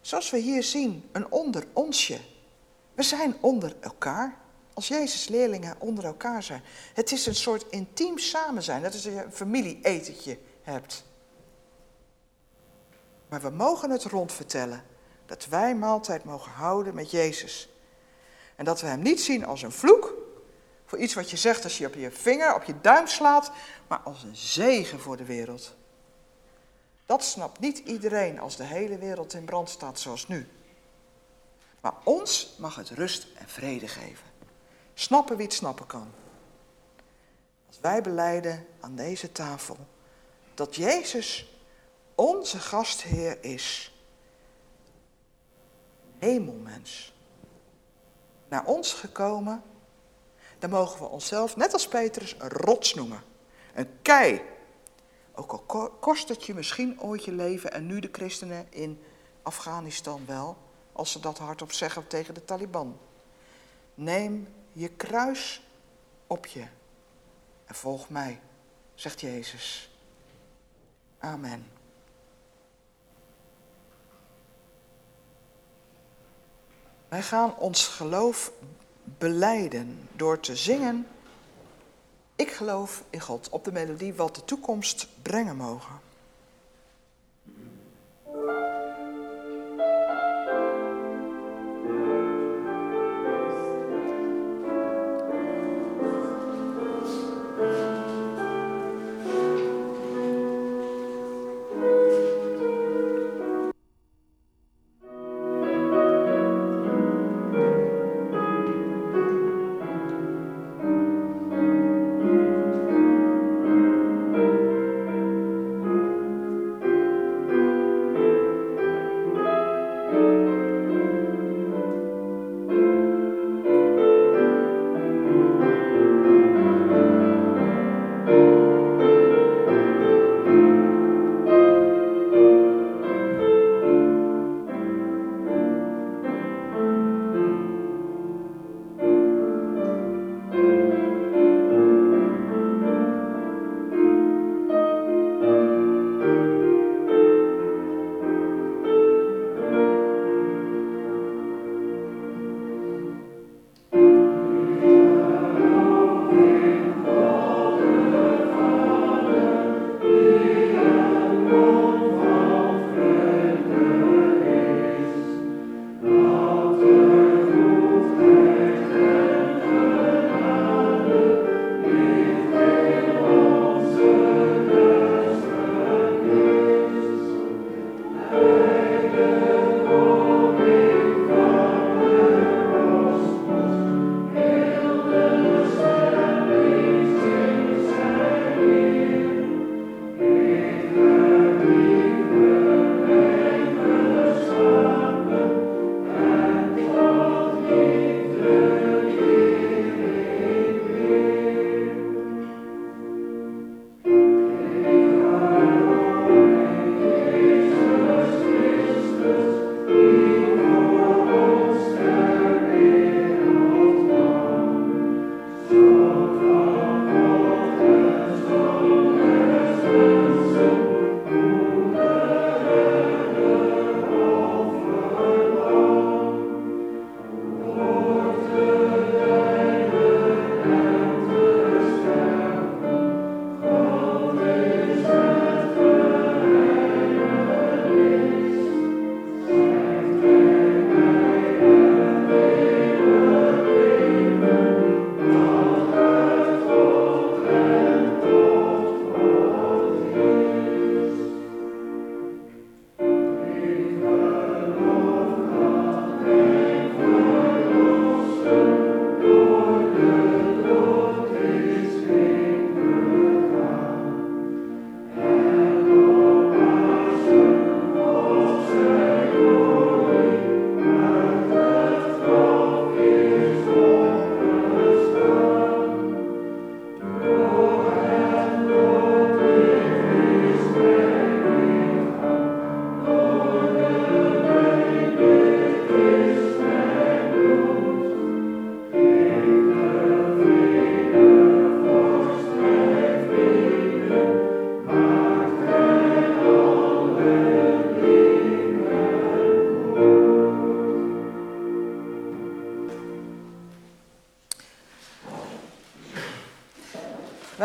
zoals we hier zien, een onder onsje. We zijn onder elkaar. Als Jezus leerlingen onder elkaar zijn. Het is een soort intiem samen zijn. Dat is een familieetentje hebt. Maar we mogen het rondvertellen dat wij maaltijd mogen houden met Jezus. En dat we Hem niet zien als een vloek, voor iets wat je zegt als je op je vinger, op je duim slaat, maar als een zegen voor de wereld. Dat snapt niet iedereen als de hele wereld in brand staat zoals nu. Maar ons mag het rust en vrede geven. Snappen wie het snappen kan. Als wij beleiden aan deze tafel dat Jezus onze gastheer is. Hemelmens. Naar ons gekomen, dan mogen we onszelf, net als Petrus, een rots noemen. Een kei. Ook al kost het je misschien ooit je leven en nu de christenen in Afghanistan wel, als ze dat hardop zeggen tegen de Taliban. Neem je kruis op je en volg mij, zegt Jezus. Amen. Wij gaan ons geloof beleiden door te zingen. Ik geloof in God op de melodie wat de toekomst brengen mogen.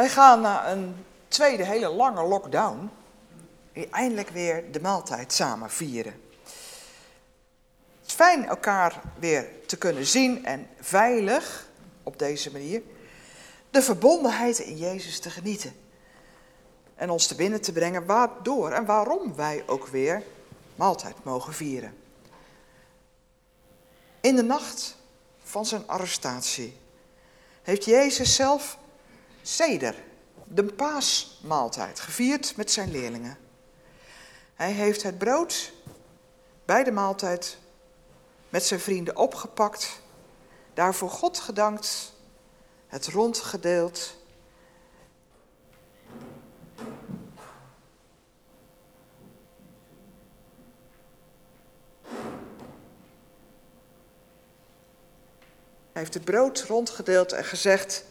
Wij gaan na een tweede hele lange lockdown eindelijk weer de maaltijd samen vieren. Het is fijn elkaar weer te kunnen zien en veilig op deze manier de verbondenheid in Jezus te genieten. En ons te binnen te brengen waardoor en waarom wij ook weer maaltijd mogen vieren. In de nacht van zijn arrestatie heeft Jezus zelf seder, de paasmaaltijd, gevierd met zijn leerlingen. Hij heeft het brood bij de maaltijd met zijn vrienden opgepakt, daarvoor God gedankt, het rondgedeeld. Hij heeft het brood rondgedeeld en gezegd: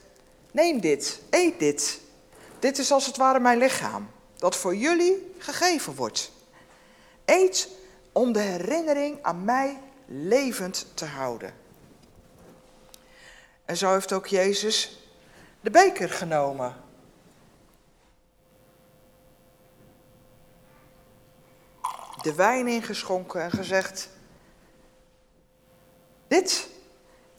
Neem dit, eet dit. Dit is als het ware mijn lichaam, dat voor jullie gegeven wordt. Eet om de herinnering aan mij levend te houden. En zo heeft ook Jezus de beker genomen. De wijn ingeschonken en gezegd: Dit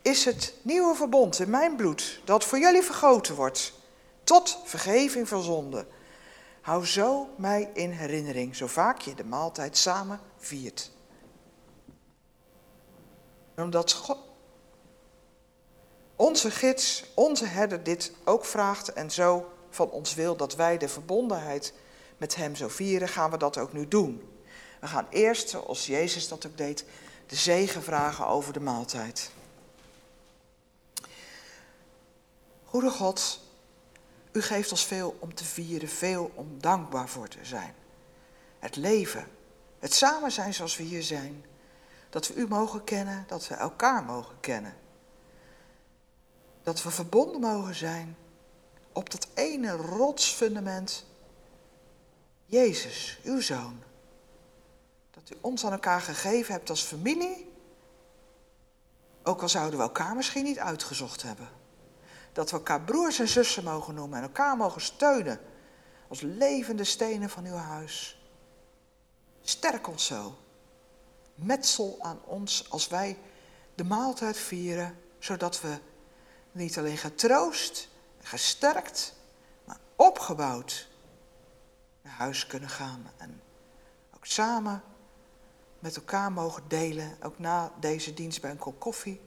is het nieuwe verbond in mijn bloed, dat voor jullie vergoten wordt, tot vergeving van zonde. Hou zo mij in herinnering, zo vaak je de maaltijd samen viert. Omdat onze gids, onze herder dit ook vraagt en zo van ons wil dat wij de verbondenheid met hem zo vieren, gaan we dat ook nu doen. We gaan eerst, zoals Jezus dat ook deed, de zegen vragen over de maaltijd. Goede God, u geeft ons veel om te vieren, veel om dankbaar voor te zijn. Het leven, het samen zijn zoals we hier zijn. Dat we u mogen kennen, dat we elkaar mogen kennen. Dat we verbonden mogen zijn op dat ene rotsfundament. Jezus, uw zoon. Dat u ons aan elkaar gegeven hebt als familie. Ook al zouden we elkaar misschien niet uitgezocht hebben dat we elkaar broers en zussen mogen noemen en elkaar mogen steunen als levende stenen van uw huis. Sterk ons zo. Metsel aan ons als wij de maaltijd vieren, zodat we niet alleen getroost gesterkt, maar opgebouwd naar huis kunnen gaan. En ook samen met elkaar mogen delen, ook na deze dienst bij een kop koffie.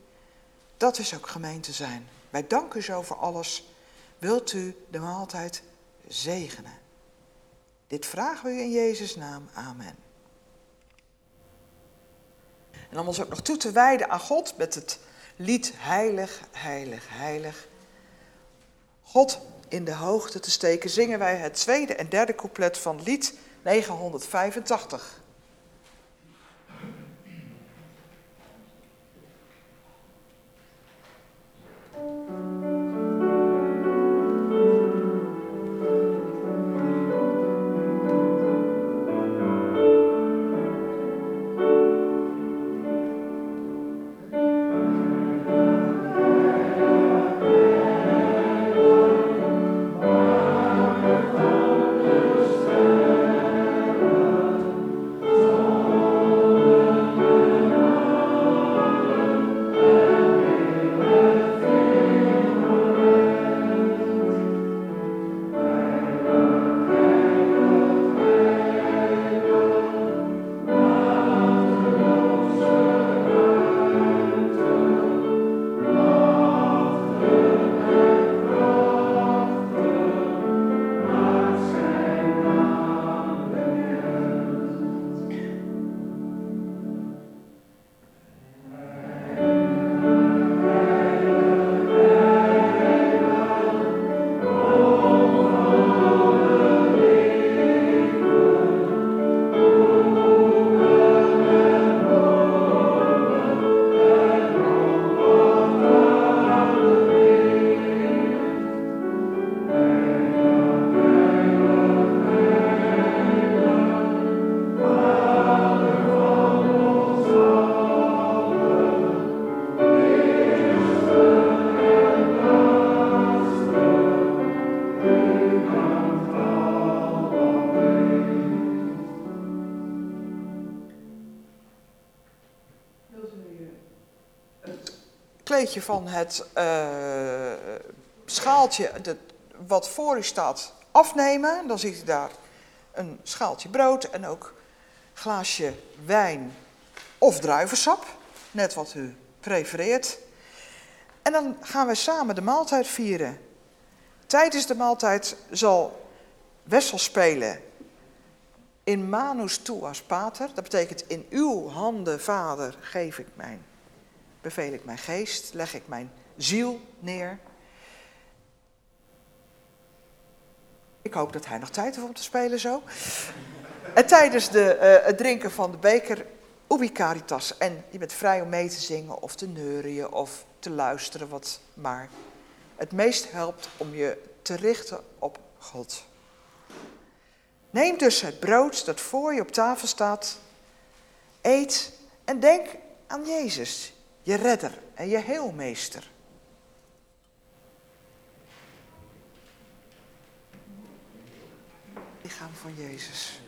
Dat is ook gemeente zijn. Wij danken u zo voor alles. Wilt u de maaltijd zegenen? Dit vragen we u in Jezus' naam. Amen. En om ons ook nog toe te wijden aan God met het lied Heilig, Heilig, Heilig. God in de hoogte te steken, zingen wij het tweede en derde couplet van lied 985. Beetje van het eh, schaaltje wat voor u staat afnemen. Dan ziet u daar een schaaltje brood en ook glaasje wijn of druivensap. Net wat u prefereert. En dan gaan we samen de maaltijd vieren. Tijdens de maaltijd zal Wessel spelen in manus tuas pater. Dat betekent in uw handen, vader, geef ik mijn, beveel ik mijn geest, leg ik mijn ziel neer. Ik hoop dat hij nog tijd heeft om te spelen zo. En tijdens de, eh, het drinken van de beker, ubi caritas. En je bent vrij om mee te zingen of te neurien of te luisteren, wat maar. Het meest helpt om je te richten op God. Neem dus het brood dat voor je op tafel staat, eet en denk aan Jezus, je redder en je heelmeester. Lichaam van Jezus.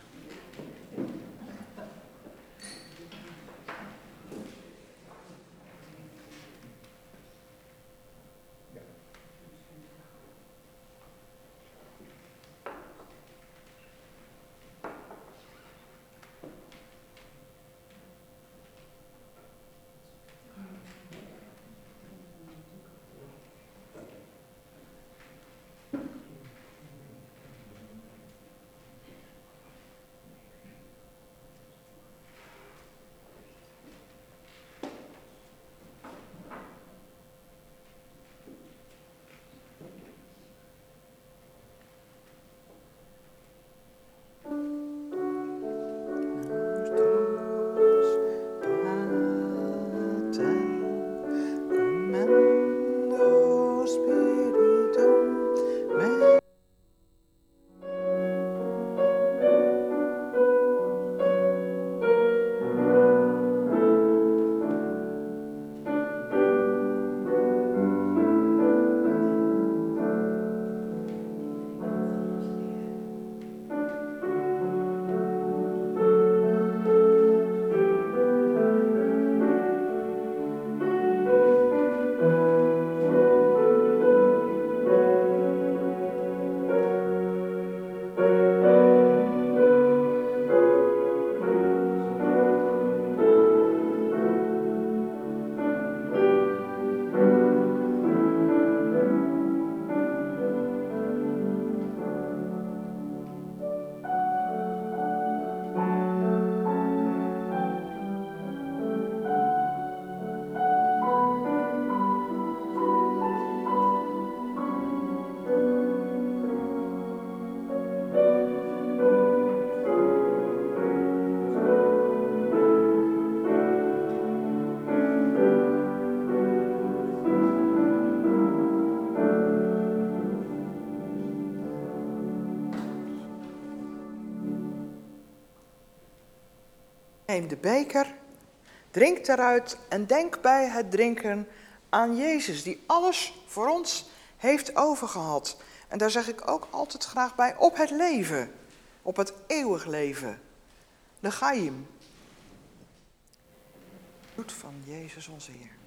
Neem de beker, drink eruit en denk bij het drinken aan Jezus, die alles voor ons heeft overgehad. En daar zeg ik ook altijd graag bij, op het leven, op het eeuwig leven. De Gaim. Bloed van Jezus onze Heer.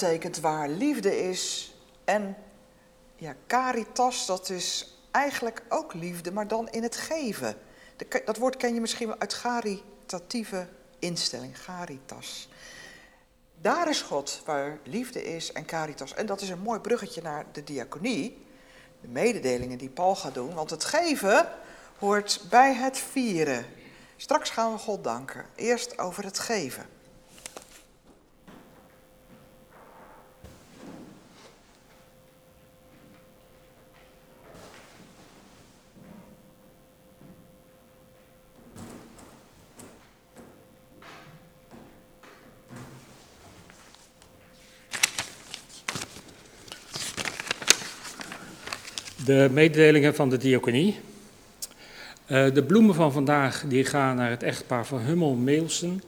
Betekent waar liefde is. En ja, caritas, dat is eigenlijk ook liefde, maar dan in het geven. Dat woord ken je misschien uit caritatieve instelling, caritas. Daar is God, waar liefde is en caritas. En dat is een mooi bruggetje naar de diaconie. De mededelingen die Paul gaat doen. Want het geven hoort bij het vieren. Straks gaan we God danken. Eerst over het geven. De mededelingen van de diaconie. Eh, de bloemen van vandaag die gaan naar het echtpaar van Hummel Meelsen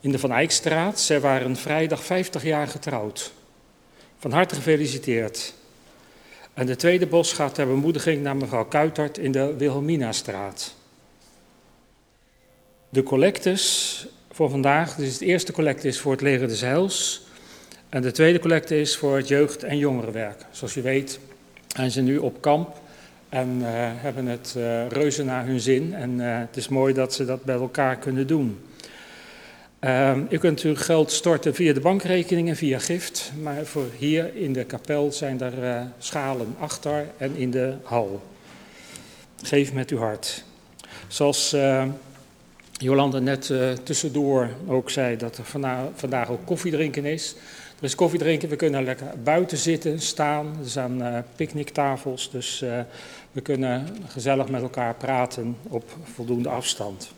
in de Van Eyckstraat. Zij waren vrijdag 50 jaar getrouwd. Van harte gefeliciteerd. En de tweede bos gaat ter bemoediging naar mevrouw Kuitert in de Wilhelminastraat. De collectes voor vandaag, dus het eerste collecte is voor het leger des Heils. En de tweede collecte is voor het jeugd- en jongerenwerk. Zoals u weet zijn ze nu op kamp en uh, hebben het uh, reuze naar hun zin. En uh, het is mooi dat ze dat bij elkaar kunnen doen. Uh, u kunt uw geld storten via de bankrekening en via gift. Maar voor hier in de kapel zijn er schalen achter en in de hal. Geef met uw hart. Zoals Jolanda net tussendoor ook zei, dat er vandaag ook koffie drinken is. Er is koffie drinken, we kunnen lekker buiten zitten, staan. Er zijn uh, picknicktafels, dus uh, we kunnen gezellig met elkaar praten op voldoende afstand.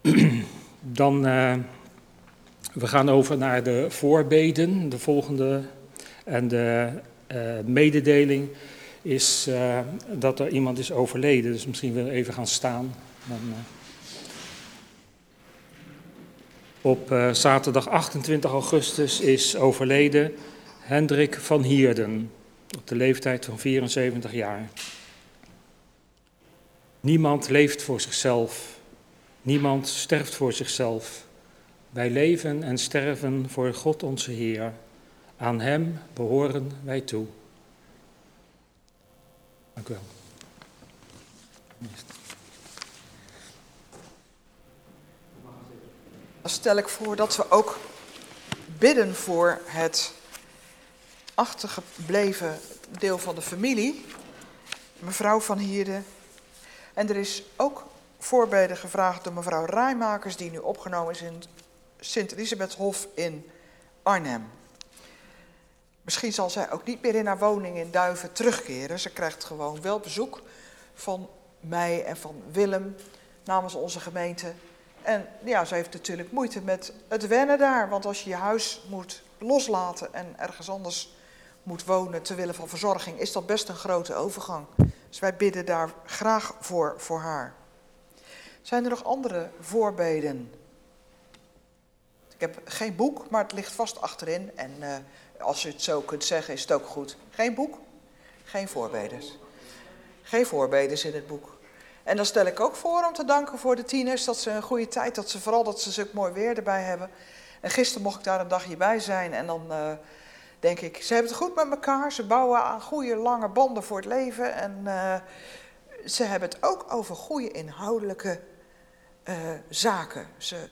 Dan, uh, we gaan over naar de voorbeden, de volgende. En de mededeling is dat er iemand is overleden, dus misschien we even gaan staan. Dan, Op uh, zaterdag 28 augustus is overleden Hendrik van Hierden, op de leeftijd van 74 jaar. Niemand leeft voor zichzelf, niemand sterft voor zichzelf. Wij leven en sterven voor God onze Heer. Aan Hem behoren wij toe. Dank u wel. Dan stel ik voor dat we ook bidden voor het achtergebleven deel van de familie, mevrouw van Hierde. En er is ook voorbeden gevraagd door mevrouw Rijmakers, die nu opgenomen is in Sint-Elisabethhof in Arnhem. Misschien zal zij ook niet meer in haar woning in Duiven terugkeren. Ze krijgt gewoon wel bezoek van mij en van Willem namens onze gemeente. En ja, ze heeft natuurlijk moeite met het wennen daar. Want als je je huis moet loslaten en ergens anders moet wonen ter wille van verzorging, is dat best een grote overgang. Dus wij bidden daar graag voor, voor haar. Zijn er nog andere voorbeden? Ik heb geen boek, maar het ligt vast achterin. En uh, als u het zo kunt zeggen, is het ook goed. Geen boek? Geen voorbeden. Geen voorbeden in het boek. En dan stel ik ook voor om te danken voor de tieners, dat ze een goede tijd, dat ze vooral dat ze zulk mooi weer erbij hebben. En gisteren mocht ik daar een dagje bij zijn en dan uh, denk ik, ze hebben het goed met elkaar, ze bouwen aan goede lange banden voor het leven en uh, ze hebben het ook over goede inhoudelijke uh, zaken. Ze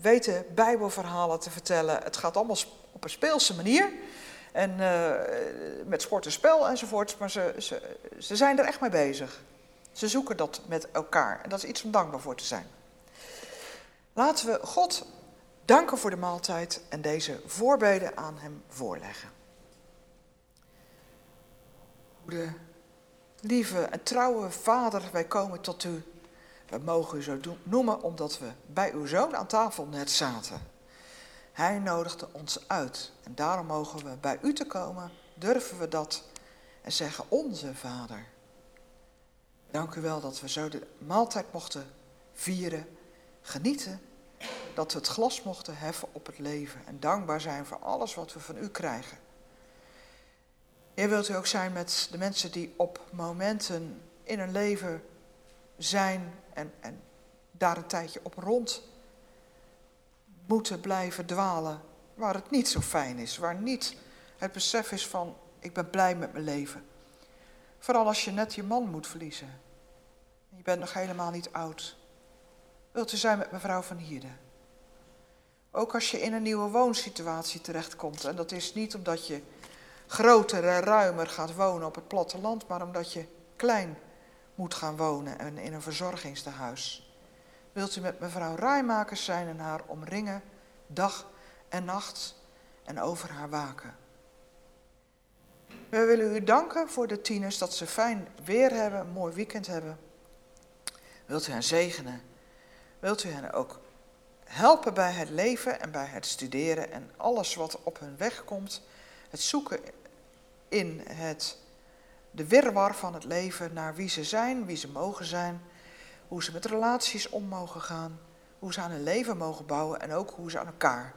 weten bijbelverhalen te vertellen, het gaat allemaal op een speelse manier. En met sport en spel enzovoort, maar ze, ze, ze zijn er echt mee bezig. Ze zoeken dat met elkaar en dat is iets om dankbaar voor te zijn. Laten we God danken voor de maaltijd en deze voorbeden aan Hem voorleggen. De lieve en trouwe Vader, wij komen tot U. We mogen U zo noemen omdat we bij uw zoon aan tafel net zaten. Hij nodigde ons uit en daarom mogen we bij U te komen, durven we dat en zeggen onze Vader. Dank u wel dat we zo de maaltijd mochten vieren, genieten, dat we het glas mochten heffen op het leven en dankbaar zijn voor alles wat we van u krijgen. Heer, wilt u ook zijn met de mensen die op momenten in hun leven zijn en, en daar een tijdje op rond moeten blijven dwalen waar het niet zo fijn is, waar niet het besef is van ik ben blij met mijn leven. Vooral als je net je man moet verliezen. Je bent nog helemaal niet oud. Wilt u zijn met mevrouw van Hierde? Ook als je in een nieuwe woonsituatie terechtkomt. En dat is niet omdat je groter en ruimer gaat wonen op het platteland, maar omdat je klein moet gaan wonen en in een verzorgingstehuis. Wilt u met mevrouw Rijmakers zijn en haar omringen, dag en nacht, en over haar waken? We willen u danken voor de tieners dat ze fijn weer hebben, een mooi weekend hebben. Wilt u hen zegenen? Wilt u hen ook helpen bij het leven en bij het studeren en alles wat op hun weg komt? Het zoeken in het, de wirwar van het leven naar wie ze zijn, wie ze mogen zijn, hoe ze met relaties om mogen gaan, hoe ze aan hun leven mogen bouwen en ook hoe ze aan elkaar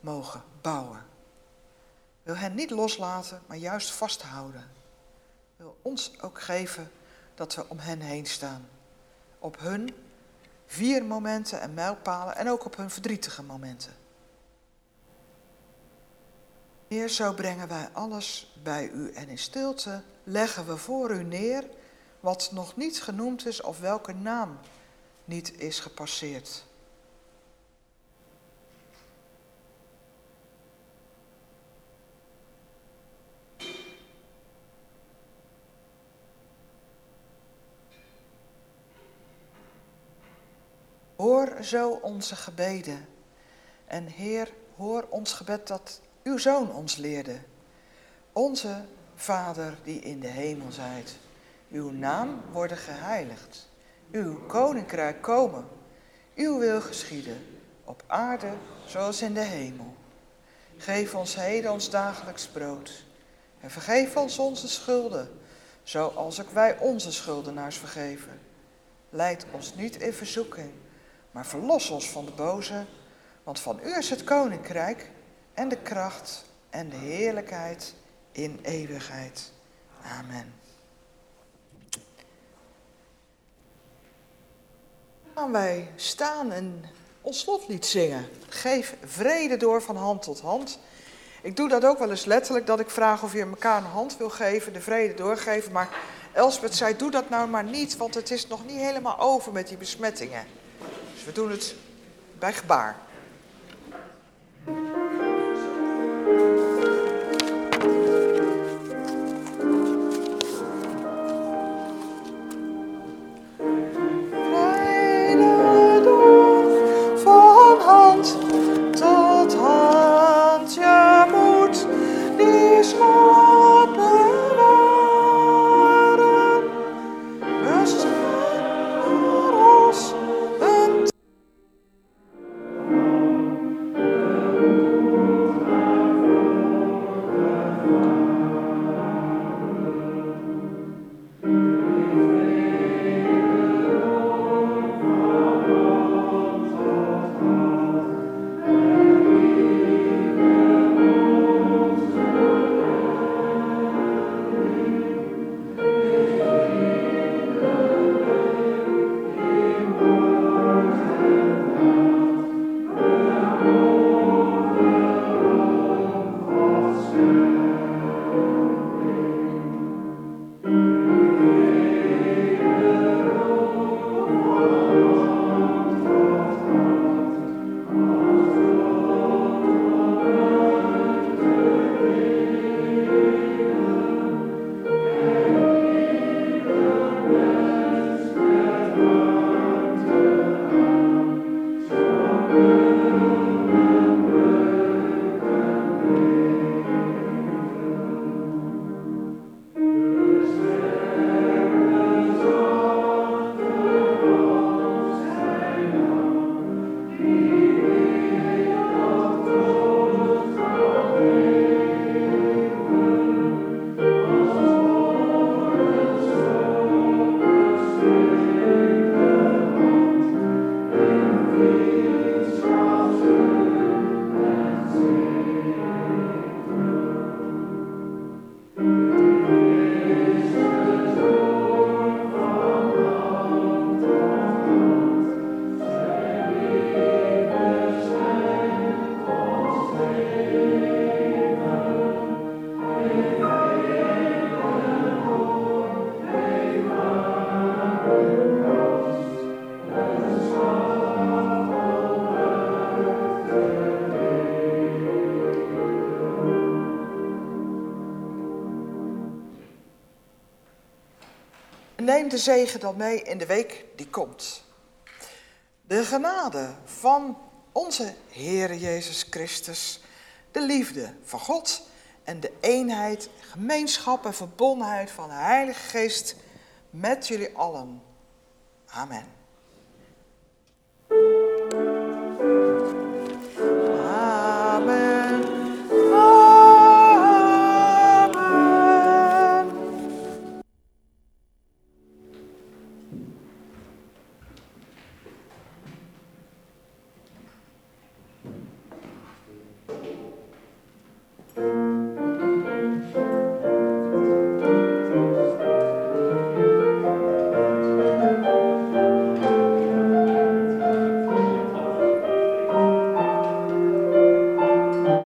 mogen bouwen. Wil hen niet loslaten, maar juist vasthouden. Wil ons ook geven dat we om hen heen staan. Op hun vier momenten en mijlpalen en ook op hun verdrietige momenten. Heer, zo brengen wij alles bij u en in stilte leggen we voor u neer wat nog niet genoemd is of welke naam niet is gepasseerd. Hoor zo onze gebeden. En Heer, hoor ons gebed dat uw Zoon ons leerde. Onze Vader die in de hemel zijt. Uw naam worden geheiligd. Uw koninkrijk komen. Uw wil geschieden. Op aarde zoals in de hemel. Geef ons heden ons dagelijks brood. En vergeef ons onze schulden, zoals ook wij onze schuldenaars vergeven. Leid ons niet in verzoeking maar verlos ons van de boze, want van u is het koninkrijk en de kracht en de heerlijkheid in eeuwigheid. Amen. Gaan wij staan en ons slotlied zingen. Geef vrede door van hand tot hand. Ik doe dat ook wel eens letterlijk, dat ik vraag of je elkaar een hand wil geven, de vrede doorgeven. Maar Elspeth zei, doe dat nou maar niet, want het is nog niet helemaal over met die besmettingen. Dus we doen het bij gebaar. De zegen dan mee in de week die komt. De genade van onze Heere Jezus Christus, de liefde van God en de eenheid, gemeenschap en verbondenheid van de Heilige Geest met jullie allen. Amen.